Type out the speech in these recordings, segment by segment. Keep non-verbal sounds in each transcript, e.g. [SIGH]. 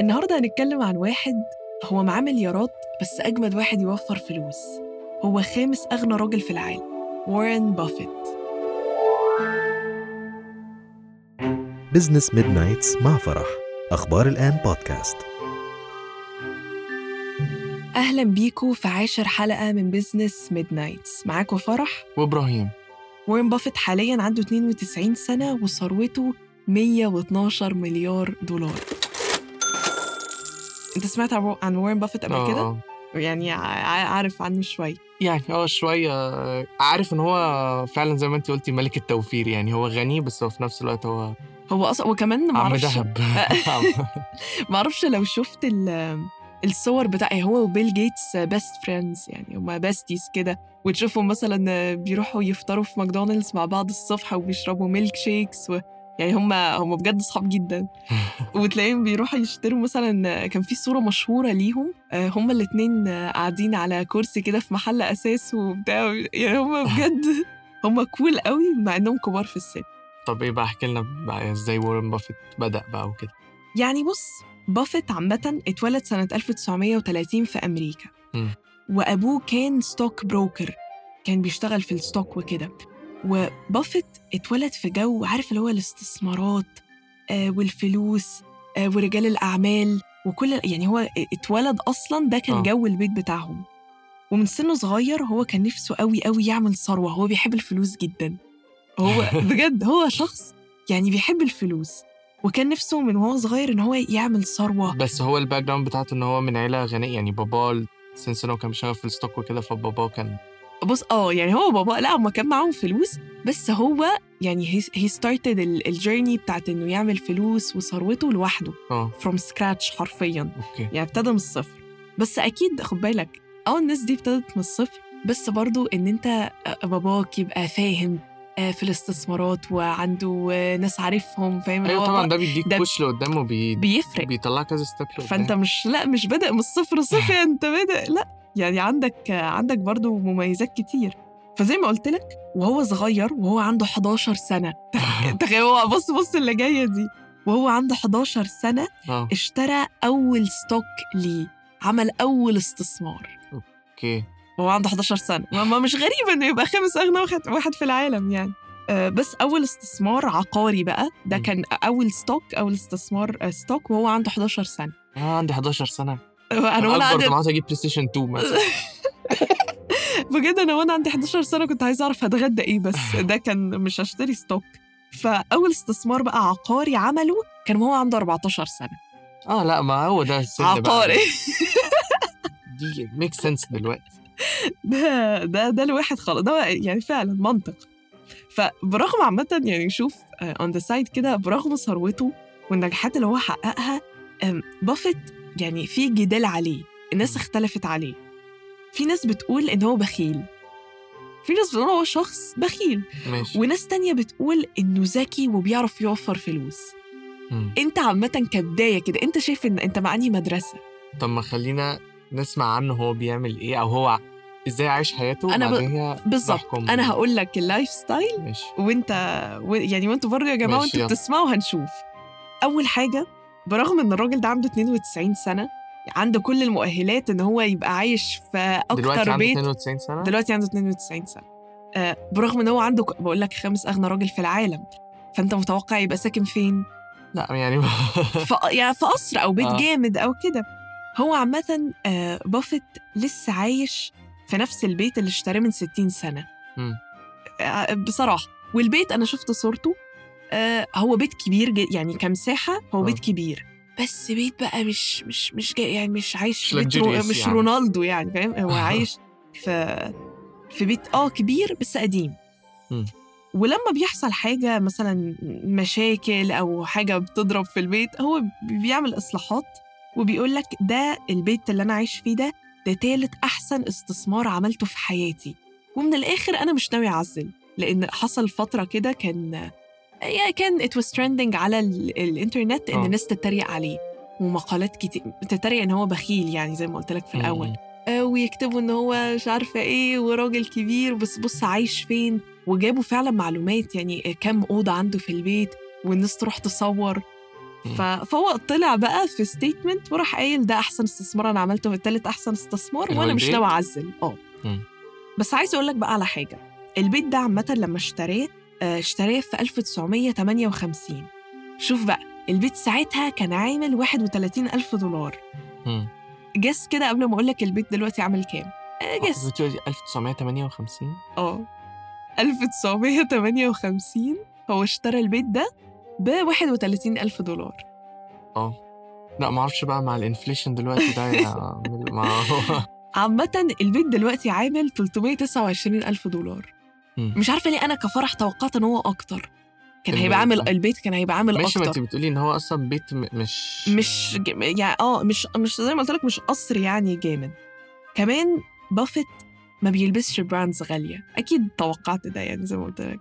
النهارده هنتكلم عن واحد هو معاه مليارات بس أجمد واحد يوفر فلوس. هو خامس أغنى راجل في العالم وارن بافيت Business Midnights مع فرح. أخبار الآن بودكاست أهلا بيكو في عاشر حلقة من Business Midnights معاكم فرح؟ وإبراهيم. وارن بافيت حاليا عنده 92 سنة وثروته 112 مليار دولار. انت سمعت عن- وارن بافيت قبل كده؟ آه. يعني ع- عارف عنه شوية يعني آه شوية عارف ان هو فعلا زي ما انت قلتي ملك التوفير يعني هو غني بس هو في نفس الوقت هو هو أصلا وكمان عم معرفش دهب معرفش لو شفت ال- الصور بتاعي هو وبيل جيتس best friends يعني هما besties كده وتشوفهم مثلا بيروحوا يفطروا في ماكدونالدز مع بعض الصبح وبيشربوا milkshakes و... يعني هما هما بجد صحاب جدا. [LAUGHS] وتلاقيهم بيروحوا يشتروا مثلا كان في صورة مشهورة ليهم آه، هما الاتنين آه، قاعدين على كرسي كده في محل أساس وبتاع. يعني هما [LAUGHS] بجد هما cool قوي مع إنهم كبار في السن. طب إيه بقى؟ احكي لنا إزاي وارن بافيت بدأ بقى وكده. يعني بص بافيت عامة اتولد سنة 1930 في أمريكا. مم. وأبوه كان stock broker كان بيشتغل في ال stock وكده. وبافيت اتولد في جو عارف اللي هو الاستثمارات آه والفلوس آه ورجال الأعمال وكل يعني هو اتولد أصلا ده كان آه. جو البيت بتاعهم. ومن سنه صغير هو كان نفسه قوي قوي يعمل ثروة. هو بيحب الفلوس جدا. هو [LAUGHS] بجد هو شخص يعني بيحب الفلوس. وكان نفسه من وهو صغير إن هو يعمل ثروة. بس هو ال background بتاعته إن هو من عيلة غنية. يعني باباه Since انه كان بيشتغل في ال stock وكده فباباه كان بص آه يعني هو بابا لا هما كان معاهم فلوس بس هو يعني هي started ال journey بتاعت إنه يعمل فلوس وثروته لوحده. آه. from scratch حرفيا. Okay. يعني ابتدى من الصفر. بس أكيد خد بالك آه الناس دي ابتدت من الصفر بس برضو إن أنت آه، باباك يبقى فاهم آه، في الاستثمارات وعنده آه، ناس عارفهم فاهم؟ أيوه طبعا ده بيديك push لقدام وبي بيفرق. بيطلع كذا step فأنت مش لا مش بادئ من الصفر صفر [LAUGHS] أنت بادئ لا. يعني عندك عندك برضو مميزات كتير. فزي ما قلت لك وهو صغير وهو عنده 11 سنة. تخيل [LAUGHS] هو بص بص اللي جاية دي. وهو عنده 11 سنة آه. اشترى أول stock ليه. عمل أول استثمار. Okay. وهو عنده 11 سنة. ما مش غريب إنه يبقى خامس أغنى واحد واحد في العالم يعني. آه، بس أول استثمار عقاري بقى. ده. كان أول stock أول استثمار آه، stock وهو عنده 11 سنة. أنا عندي 11 سنة. أنا أنا وأنا عندي طموحاتي أجيب PlayStation 2 مثلا. [LAUGHS] بجد أنا وأنا عندي 11 سنة كنت عايزة أعرف هتغدى إيه بس [LAUGHS] ده كان مش هشتري stock فأول استثمار بقى عقاري عمله كان وهو عنده 14 سنة. آه لأ ما هو ده السن. عقاري. [LAUGHS] دي make sense دلوقتي. ده ده ده الواحد خلاص ده يعني فعلا منطق. فبرغم عامة يعني شوف on the side كده برغم ثروته والنجاحات اللي هو حققها بافيت يعني في جدال عليه الناس اختلفت عليه. في ناس بتقول إن هو بخيل. في ناس بتقول هو شخص بخيل. ماشي. وناس تانية بتقول إنه ذكي وبيعرف يوفر فلوس. مم. أنت عامة كبداية كده أنت شايف إن أنت مع أنهي مدرسة؟ طب ما خلينا نسمع عنه هو بيعمل إيه أو هو إزاي عايش حياته أنا ب- بالظبط. أنا هقول لك ال lifestyle ماشي. وأنت و... يعني وأنتوا برضه يا جماعة وأنتوا. بتسمعوا هنشوف. أول حاجة برغم إن الراجل ده عنده 92 سنة عنده كل المؤهلات إن هو يبقى عايش في دلوقتي أكتر عنده بيت. 92 سنة؟ دلوقتي عنده 92 سنة. آه برغم إن هو عنده بقول لك خامس أغنى راجل في العالم. فأنت متوقع يبقى ساكن فين؟ لا يعني [LAUGHS] في يعني في قصر أو بيت آه. جامد أو كده. هو عامة آه بافيت لسه عايش في نفس البيت اللي اشتراه من 60 سنة. مم. آه، بصراحة. والبيت أنا شفت صورته. آه هو بيت كبير جد يعني كمساحة هو آه. بيت كبير بس بيت بقى مش مش مش جاي يعني مش عايش مش في بيت رو مش يعني. رونالدو يعني فاهم هو [LAUGHS] عايش في في بيت آه كبير بس قديم مم. ولما بيحصل حاجة مثلا مشاكل أو حاجة بتضرب في البيت هو بيعمل إصلاحات وبيقول لك ده البيت اللي أنا عايش فيه ده ده تالت أحسن استثمار عملته في حياتي ومن الآخر أنا مش ناوي أعزل لأن حصل فترة كده كان كان it was trending على ال- الإنترنت إن آه. الناس تتريق عليه ومقالات كتير تتريق إن هو بخيل يعني زي ما قلت لك في الأول مم. آه، ويكتبوا إن هو مش عارفة إيه وراجل كبير بس بص عايش فين وجابوا فعلا معلومات يعني كام أوضة عنده في البيت والناس تروح تصور. فهو طلع بقى في statement وراح قايل ده أحسن استثمار أنا عملته التالت أحسن استثمار وأنا مش؟ ناوي أعزل آه. بس عايز أقول لك بقى على حاجة البيت ده عامة لما اشتراه اشتراه في 1958 شوف بقى البيت ساعتها كان عامل 31 ألف دولار. Guess كده قبل ما أقول لك البيت دلوقتي عامل كام. آه، guess. بتقولي 1958 آه. 1958 هو اشترى البيت ده ب 31 ألف دولار. آه. لا ما أعرفش بقى مع ال inflation دلوقتي ده يا [LAUGHS] ما هو عامة البيت دلوقتي عامل 329 ألف دولار. مش عارفة ليه أنا كفرح توقعت إن هو أكتر. كان هيبقى عامل. البيت كان هيبقى عامل ماشي ما انت بتقولي إن هو أصلا بيت م- مش مش ج- يعني آه مش مش زي ما قلت لك مش قصر يعني جامد. كمان بافيت ما بيلبسش brands غالية. أكيد توقعت ده يعني زي ما قلت لك.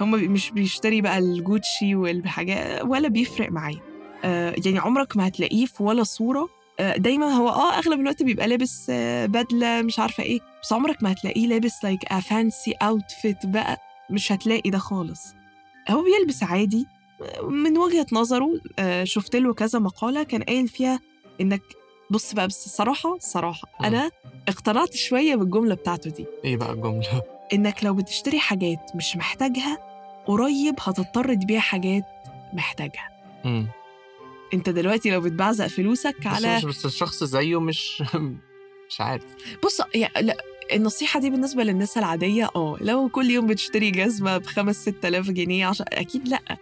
هم مش بيشتري بقى الجوتشي والحاجات ولا بيفرق معاه آه يعني عمرك ما هتلاقيه في ولا صورة آه دايما هو آه أغلب الوقت بيبقى لابس آه بدلة مش عارفة إيه. بس عمرك ما هتلاقيه لابس like a fancy outfit بقى مش هتلاقي ده خالص. هو بيلبس عادي. آه، من وجهة نظره آه شفت له كذا مقالة كان قايل فيها إنك بص بقى بس الصراحة مم. أنا اقتنعت شوية بالجملة بتاعته دي. إيه بقى الجملة؟ إنك لو بتشتري حاجات مش محتاجها قريب هتضطر تبيع حاجات محتاجها. مم. انت دلوقتي لو بتبعزق فلوسك بس على مش بس الشخص زيه مش [LAUGHS] مش عارف بص يا لا النصيحة دي بالنسبة للناس العادية آه لو كل يوم بتشتري جزمة بخمس ست آلاف جنيه عشان أكيد لأ.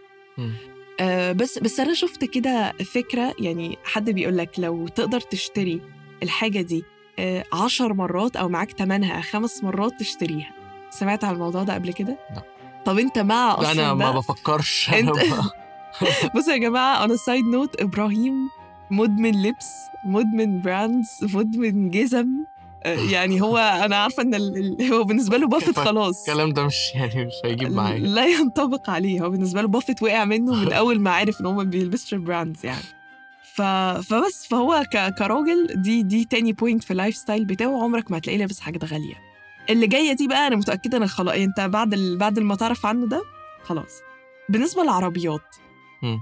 آه بس بس أنا شفت كده فكرة يعني حد بيقول لك لو تقدر تشتري الحاجة دي آه عشر مرات أو معاك تمنها خمس مرات تشتريها سمعت عن الموضوع ده قبل كده؟ لا. طب أنت مع لا أصلا [LAUGHS] أنا ما؟ بفكرش ب- [LAUGHS] بصوا يا جماعة أنا side note إبراهيم مدمن لبس مدمن brands مدمن جزم. آه، يعني هو إن ال- ال- هو بالنسبة له بافت. خلاص. الكلام ده مش يعني مش هيجيب معايا. لا ينطبق عليه. هو بالنسبة له بافيت وقع منه من [LAUGHS] أول ما عرف إن هو ما بيلبسش brands يعني. ف... فبس فهو ك... كراجل دي دي تاني point في ال lifestyle بتاعه. عمرك ما هتلاقيه لابس حاجات غالية. اللي جاية دي بقى أنا متأكدة إن خلاص أنت بعد ال... بعد ما تعرف عنه ده خلاص. بالنسبة للعربيات مم.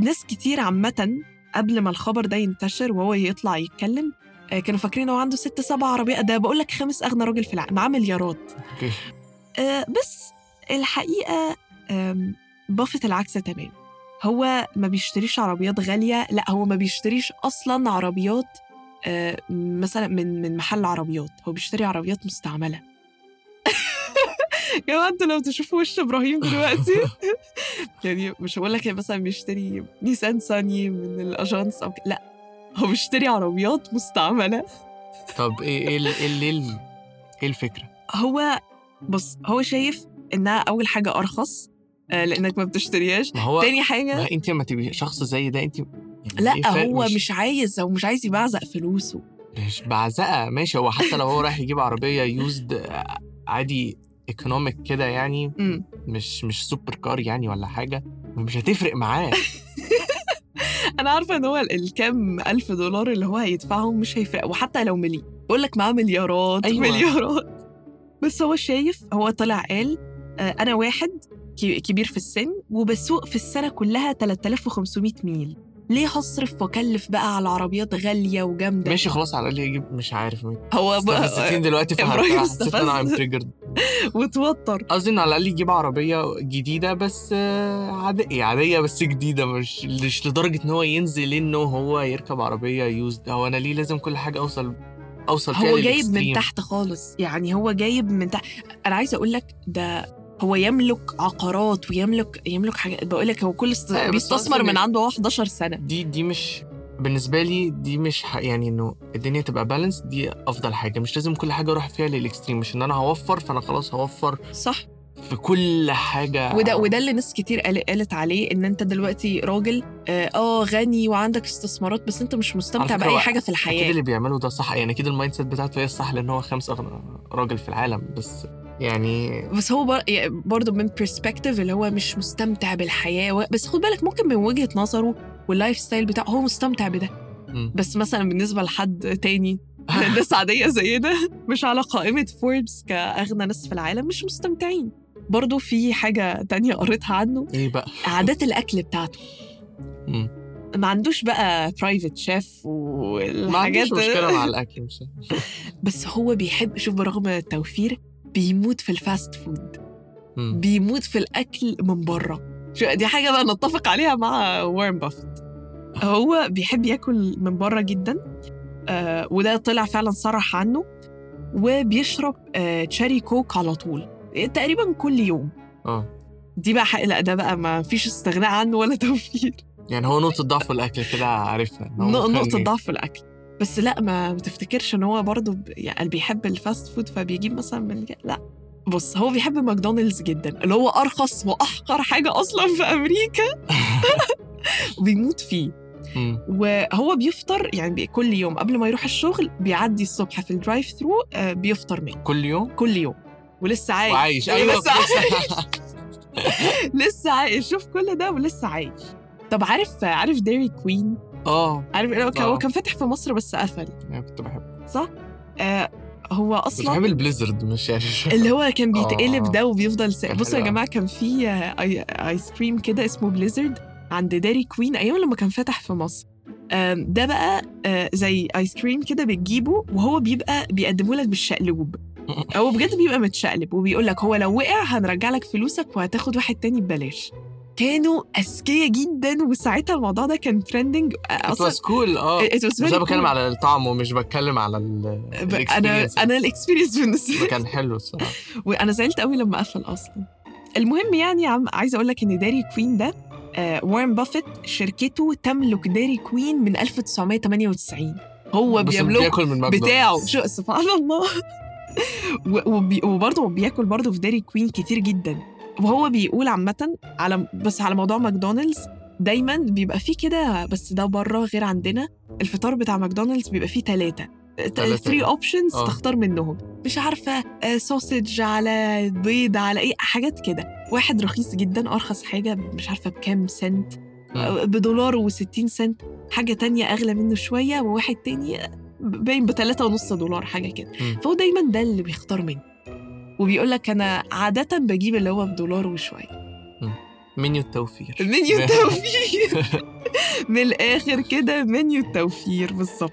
ناس كتير عامة قبل ما الخبر ده ينتشر وهو يطلع يتكلم آه، كانوا فاكرين هو عنده ست سبع عربيات. ده بقول لك خامس أغنى راجل في العالم معاه مليارات. آه، بس الحقيقة بافت العكس تمام هو ما بيشتريش عربيات غالية لا هو ما بيشتريش أصلا عربيات آه، مثلا من من محل عربيات. هو بيشتري عربيات مستعملة. يا جماعة أنتوا لو تشوفوا وش إبراهيم دلوقتي [LAUGHS] يعني مش هقول لك مثلا بيشتري نيسان ساني من الأجانس أو لأ هو بيشتري عربيات مستعملة طب إيه إيه إيه ال- إيه ال- الفكرة؟ هو بص هو شايف إنها أول حاجة أرخص آه، لإنك ما بتشتريهاش ما هو تاني حاجة ما انت لما تبقي شخص زي ده انت يعني لأ إيه؟ هو مش عايز هو مش عايز يبعزق فلوسه مش بعزقة ماشي هو حتى لو هو رايح يجيب عربية used عادي economic كده يعني مش مش super car يعني ولا حاجة مش هتفرق معاه. [LAUGHS] أنا عارفة إن هو ال- الكام ألف دولار اللي هو هيدفعهم مش هيفرق وحتى لو مليون بقول لك معاه مليارات أيوة. مليارات. بس هو شايف هو طلع قال آه، أنا واحد كبير في السن وبسوق في السنة كلها 3500 ميل. ليه هصرف وأكلف بقى على عربيات غالية وجامدة؟ ماشي خلاص على الأقل يجيب مش عارف هو استفزتين بقى دلوقتي إبراهيم فحسيت ان أنا. ام triggered وتوتر قصدي على الأقل يجيب عربية جديدة بس آه، عادية عادية بس جديدة مش مش لدرجة إن هو ينزل انه هو يركب عربية used هو أنا ليه لازم كل حاجة أوصل أوصل هو جايب من؟ تحت خالص. يعني هو جايب من تحت. أنا عايزة أقول لك ده هو يملك عقارات ويملك يملك حاجات. بقول لك هو كل است... بيستثمر من عنده 11 سنة. دي دي مش بالنسبة لي دي مش ح... يعني إنه الدنيا تبقى balance دي أفضل حاجة مش لازم كل حاجة أروح فيها لل extreme مش إن أنا هوفر فأنا خلاص هوفر صح في كل حاجة وده وده اللي ناس كتير قال- قالت عليه إن أنت دلوقتي راجل آه آه، غني وعندك استثمارات بس أنت مش مستمتع بأي حاجة في أكيد الحياة اللي بيعمله ده صح يعني أكيد ال mindset بتاعته هي الصح لأن هو اغنى راجل في العالم بس يعني بس هو. يعني برضه من perspective اللي هو مش مستمتع بالحياة. بس خد بالك ممكن من وجهة نظره وال lifestyle بتاعه هو مستمتع بده. بس مثلا بالنسبة لحد تاني [LAUGHS] ناس عادية زينا مش على قائمة فوربس كأغنى ناس في العالم مش مستمتعين. برضه في حاجة تانية قريتها عنه. إيه بقى؟ عادات الأكل بتاعته. مم. ما عندوش بقى private chef ما والحاجات عندوش مشكلة مع [LAUGHS] الأكل مش بس هو بيحب شوف برغم التوفير بيموت في ال fast food مم. بيموت في الأكل من بره. شو دي حاجة بقى نتفق عليها مع وارن بافيت هو بيحب ياكل من بره جدا آه وده طلع فعلا صرح عنه وبيشرب آه Cherry Coke على طول تقريبا كل يوم. آه. دي بقى حق لا ده بقى ما فيش استغناء عنه ولا [LAUGHS] توفير. يعني هو نقطة ضعف الأكل كده عارفها إن هو نق- ممكن نقطة ي- ضعف في الأكل. بس لا ما تفتكرش إن هو برضه يعني بيحب ال fast food فبيجيب مثلا من لا. بص هو بيحب ماكدونالدز جدا اللي هو أرخص وأحقر حاجة أصلا في أمريكا. [LAUGHS] [LAUGHS] وبيموت فيه. وهو بيفطر يعني كل يوم قبل ما يروح الشغل بيعدي الصبح في ال drive thru آه، بيفطر منه. كل يوم؟ كل يوم. ولسه عايش. وعايش. أيوه لسه عايش. [LAUGHS] لسه عايش. شوف كل ده ولسه عايش. طب عارف عارف Dairy Queen آه. عارف هو كان- آه. كان فاتح في مصر بس قفل. أنا كنت بحبه. صح؟ آه هو بس بحب أصلا ال Blizzard مش يعني اللي هو كان بيتقلب آه. ده وبيفضل س... بصوا يا. جماعة كان في. آيس كريم كده اسمه Blizzard. عند Dairy Queen أيام لما كان فاتح في مصر. ده بقى آه، زي ايس كريم كده بتجيبه وهو بيبقى بيقدمه لك بالشقلوب. هو بجد بيبقى متشقلب وبيقول لك هو لو وقع هنرجع لك فلوسك وهتاخد واحد تاني ببلاش. كانوا أذكياء جدا وساعتها الموضوع ده كان trending أصلا بس cool آه. بس أنا بتكلم. على الطعم ومش بتكلم على ال ب- أنا. أنا ال experience بالنسبة كان حلو الصراحة. [LAUGHS] وأنا زعلت قوي لما قفل أصلا. المهم يعني عم عايزة أقول لك إن Dairy Queen ده آه وارن بافيت شركته تملك Dairy Queen من 1998 هو بيملك من. بتاعه. شو سبحان الله. [LAUGHS] وبرضه بياكل برضه في Dairy Queen كتير جدا. وهو بيقول عامة على بس على موضوع ماكدونالدز دايما بيبقى فيه كده بس ده بره غير عندنا الفطار بتاع ماكدونالدز بيبقى فيه ثلاثة تلاتة. three options آه. تختار منهم. مش عارفة سوسج على بيض على إيه حاجات كده. واحد رخيص جدا أرخص حاجة مش عارفة بكام سنت. مم. بدولار و60 سنت. حاجة تانية أغلى منه شوية وواحد تاني باين بتلاتة ونص دولار حاجة كده. فهو دايما ده اللي بيختار منه. وبيقول لك أنا عادة بجيب اللي هو بدولار وشوية. منيو التوفير. منيو [LAUGHS] التوفير. [LAUGHS] من الآخر كده منيو التوفير بالظبط.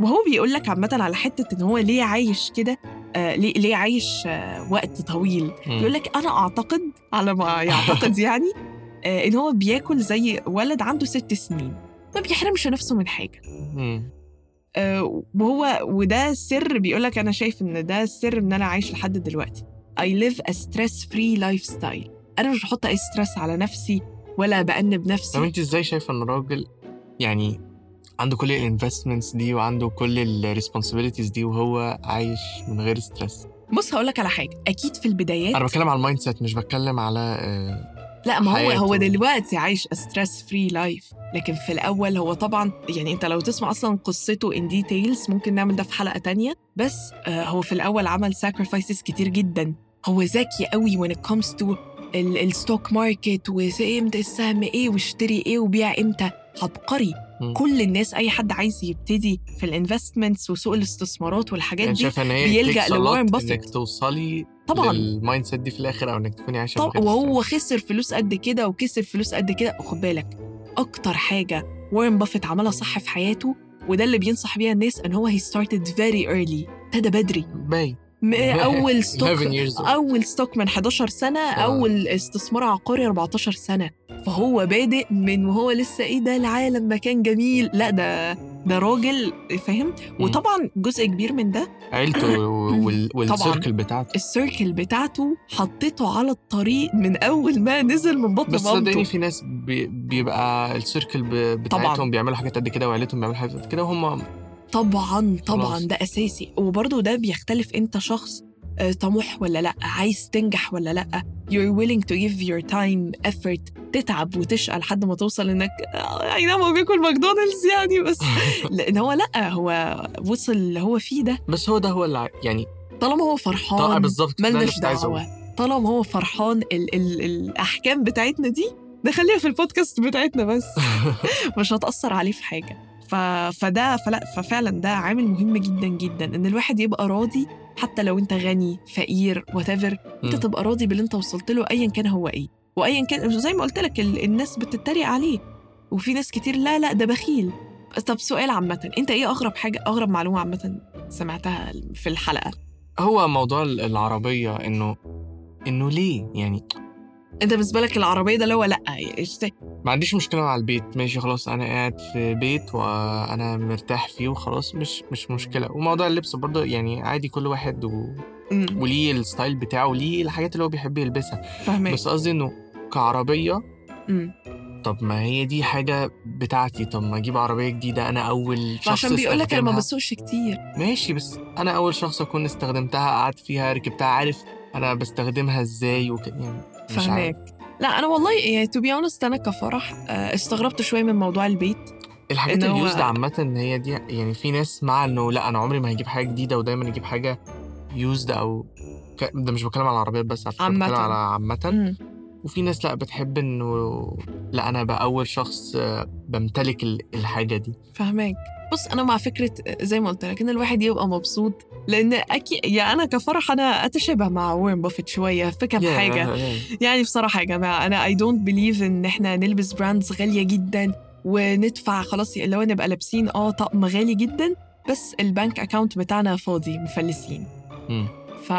وهو بيقول لك عامة على حتة إن هو ليه عايش كده آه ليه ليه عايش آه وقت طويل. بيقول لك أنا أعتقد على ما يعتقد [LAUGHS] يعني آه إن هو بياكل زي ولد عنده ست سنين. ما بيحرمش نفسه من حاجة. آه، وهو وده سر بيقول لك أنا شايف إن ده السر إن أنا عايش لحد دلوقتي. I live a stress free lifestyle. أنا مش بحط أي stress على نفسي ولا بأنب طب نفسي أنت إزاي شايفة إن الراجل يعني عنده كل ال investments دي وعنده كل ال responsibilities دي وهو عايش من غير stress بص هقول لك على حاجة. أكيد في البدايات أنا بتكلم على ال mindset مش بتكلم على آه، لا ما هو. هو دلوقتي عايش stress free life لكن في الأول هو طبعا يعني أنت لو تسمع أصلا قصته in details ممكن نعمل ده في حلقة تانية. بس آه، هو في الأول عمل sacrifices كتير جدا. هو ذكي قوي when it comes to ال stock market وامتى السهم إيه واشتري إيه وبيع إمتى. عبقري. كل الناس أي حد عايز يبتدي في ال investments وسوق الاستثمارات والحاجات يعني دي شايفه إن هي lot لوارن بافيت. إنك توصلي طبعا لل mindset دي في الآخر أو إنك تكوني عايشة من طب غير وهو. خسر فلوس قد كده وكسب فلوس قد كده وخد بالك أكتر حاجة وارن بافيت عملها صح في حياته وده اللي بينصح بيها الناس إن هو he started very early ابتدى بدري باين أول [LAUGHS] stock 11 years old. أول stock من 11 سنة أول استثمار عقاري 14 سنة. فهو بادئ من وهو لسه إيه ده؟ العالم مكان جميل. لا ده ده راجل فاهم؟ وطبعا جزء كبير من ده. عيلته [LAUGHS] وال... وال circle بتاعته. ال circle بتاعته حطيته على الطريق من أول ما نزل من بطن بس صدقني في ناس بي... بيبقى ال circle. بتاعتهم طبعاً. بيعملوا حاجات قد كده وعيلتهم بيعملوا حاجات قد كده وهم طبعا طبعا خلاص. ده أساسي. وبرضه ده بيختلف أنت شخص آه، طموح ولا لأ عايز تنجح ولا لأ. You're willing to give your time effort تتعب وتشقى لحد ما توصل إنك آه، أي نعم هو بياكل ماكدونالدز يعني بس [LAUGHS] لأن هو لأ هو وصل اللي هو فيه ده. بس هو ده هو اللي يعني طالما هو فرحان بالظبط كنت عايز أقوله. دعوه طالما هو فرحان ال ال الأحكام بتاعتنا دي نخليها في البودكاست بتاعتنا بس. [LAUGHS] مش هتأثر عليه في حاجة. ف... فده فلا ففعلا ده عامل مهم جدا جدا إن الواحد يبقى راضي حتى لو أنت غني فقير وات أنت. تبقى راضي باللي أنت وصلت له ايا كان هو إيه. وايا كان زي ما قلت لك ال... الناس بتتريق عليه. وفي ناس كتير لا لا ده بخيل. طب سؤال عامة أنت إيه أغرب حاجة أغرب معلومة عامة سمعتها في الحلقة؟ هو موضوع ال- العربية إنه إنه ليه؟ يعني انت بالنسبة لك العربية ده اللي هو لأ؟ ما عنديش مشكلة مع البيت ماشي خلاص أنا قاعد في بيت وأنا مرتاح فيه وخلاص مش مش مشكلة وموضوع اللبس برضه يعني عادي كل واحد و... مم، وليه الستايل بتاعه وليه الحاجات اللي هو بيحب يلبسها فاهمك بس قصدي إنه كعربية مم. طب ما هي دي حاجة بتاعتي طب ما أجيب عربية جديدة أنا أول شخص عشان بيقول لك أنا ما. بسوقش كتير ماشي بس أنا أول شخص أكون استخدمتها قعدت فيها ركبتها عارف أنا بستخدمها إزاي وك... يعني مش عارف. لا أنا والله يعني to be honest أنا كفرح آه، استغربت شوية من موضوع البيت الحاجات إن هو- ال used عامة هي دي يعني في ناس مع إنه لا أنا عمري ما هجيب حاجة جديدة ودايما أجيب حاجة used أو ك... ده مش بتكلم على العربيات بس على عامةً. بتكلم على عامة مم. وفي ناس لا بتحب إنه لا أنا بقى اول شخص آه، بمتلك ال- الحاجة دي فهماك بص أنا مع فكرة زي ما قلت لك إن الواحد يبقى مبسوط لأن أكيد يعني أنا كفرح أنا أتشابه مع وارن بافيت شوية في كام يا- حاجة. يا- [LAUGHS] يعني بصراحة يا جماعة أنا I don't believe إن إحنا نلبس brands غالية جدا وندفع خلاص اللي هو نبقى لابسين آه طقم غالي جدا بس البنك اكاونت بتاعنا فاضي مفلسين. مم. ف...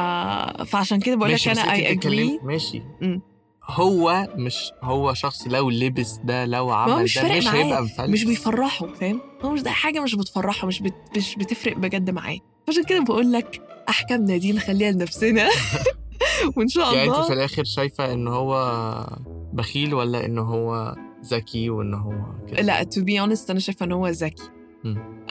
فعشان كده بقول لك أنا اي اجري ماشي. مم. هو مش هو شخص لو لبس ده لو عمل مش ده مش هيبقى مفلس مش بيفرحه فاهم؟ هو مش ده حاجة مش بتفرحه مش بت... مش بتفرق بجد معاه. عشان كده بقول لك احكامنا دي نخليها لنفسنا. [LAUGHS] وإن شاء يعني انت الله. في الآخر شايفة إن هو بخيل ولا إن هو ذكي وإن هو كده؟ لا to be honest أنا شايفة إن هو ذكي.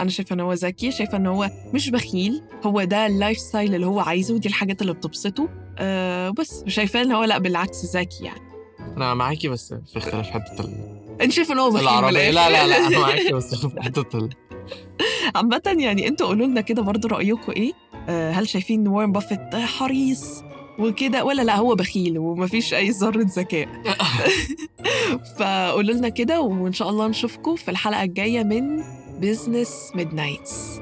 أنا شايفة إن هو ذكي شايفة إن هو مش بخيل. هو ده ال lifestyle اللي هو عايزه ودي الحاجات اللي بتبسطه. أه بس. شايفاه إن هو لا بالعكس ذكي يعني. أنا معاكي بس في اختلاف حتة ال- شايف إن هو من العربية. لا. لا لا أنا معاكي بس في حتة ال... عامة يعني أنتوا قولوا لنا كده برضو رأيكم إيه؟ آه، هل شايفين إن وارن بافيت حريص وكده ولا لأ هو بخيل ومفيش أي ذرة ذكاء؟ [LAUGHS] فقولوا لنا كده وإن شاء الله نشوفكم في الحلقة الجاية من بيزنس ميد نايتس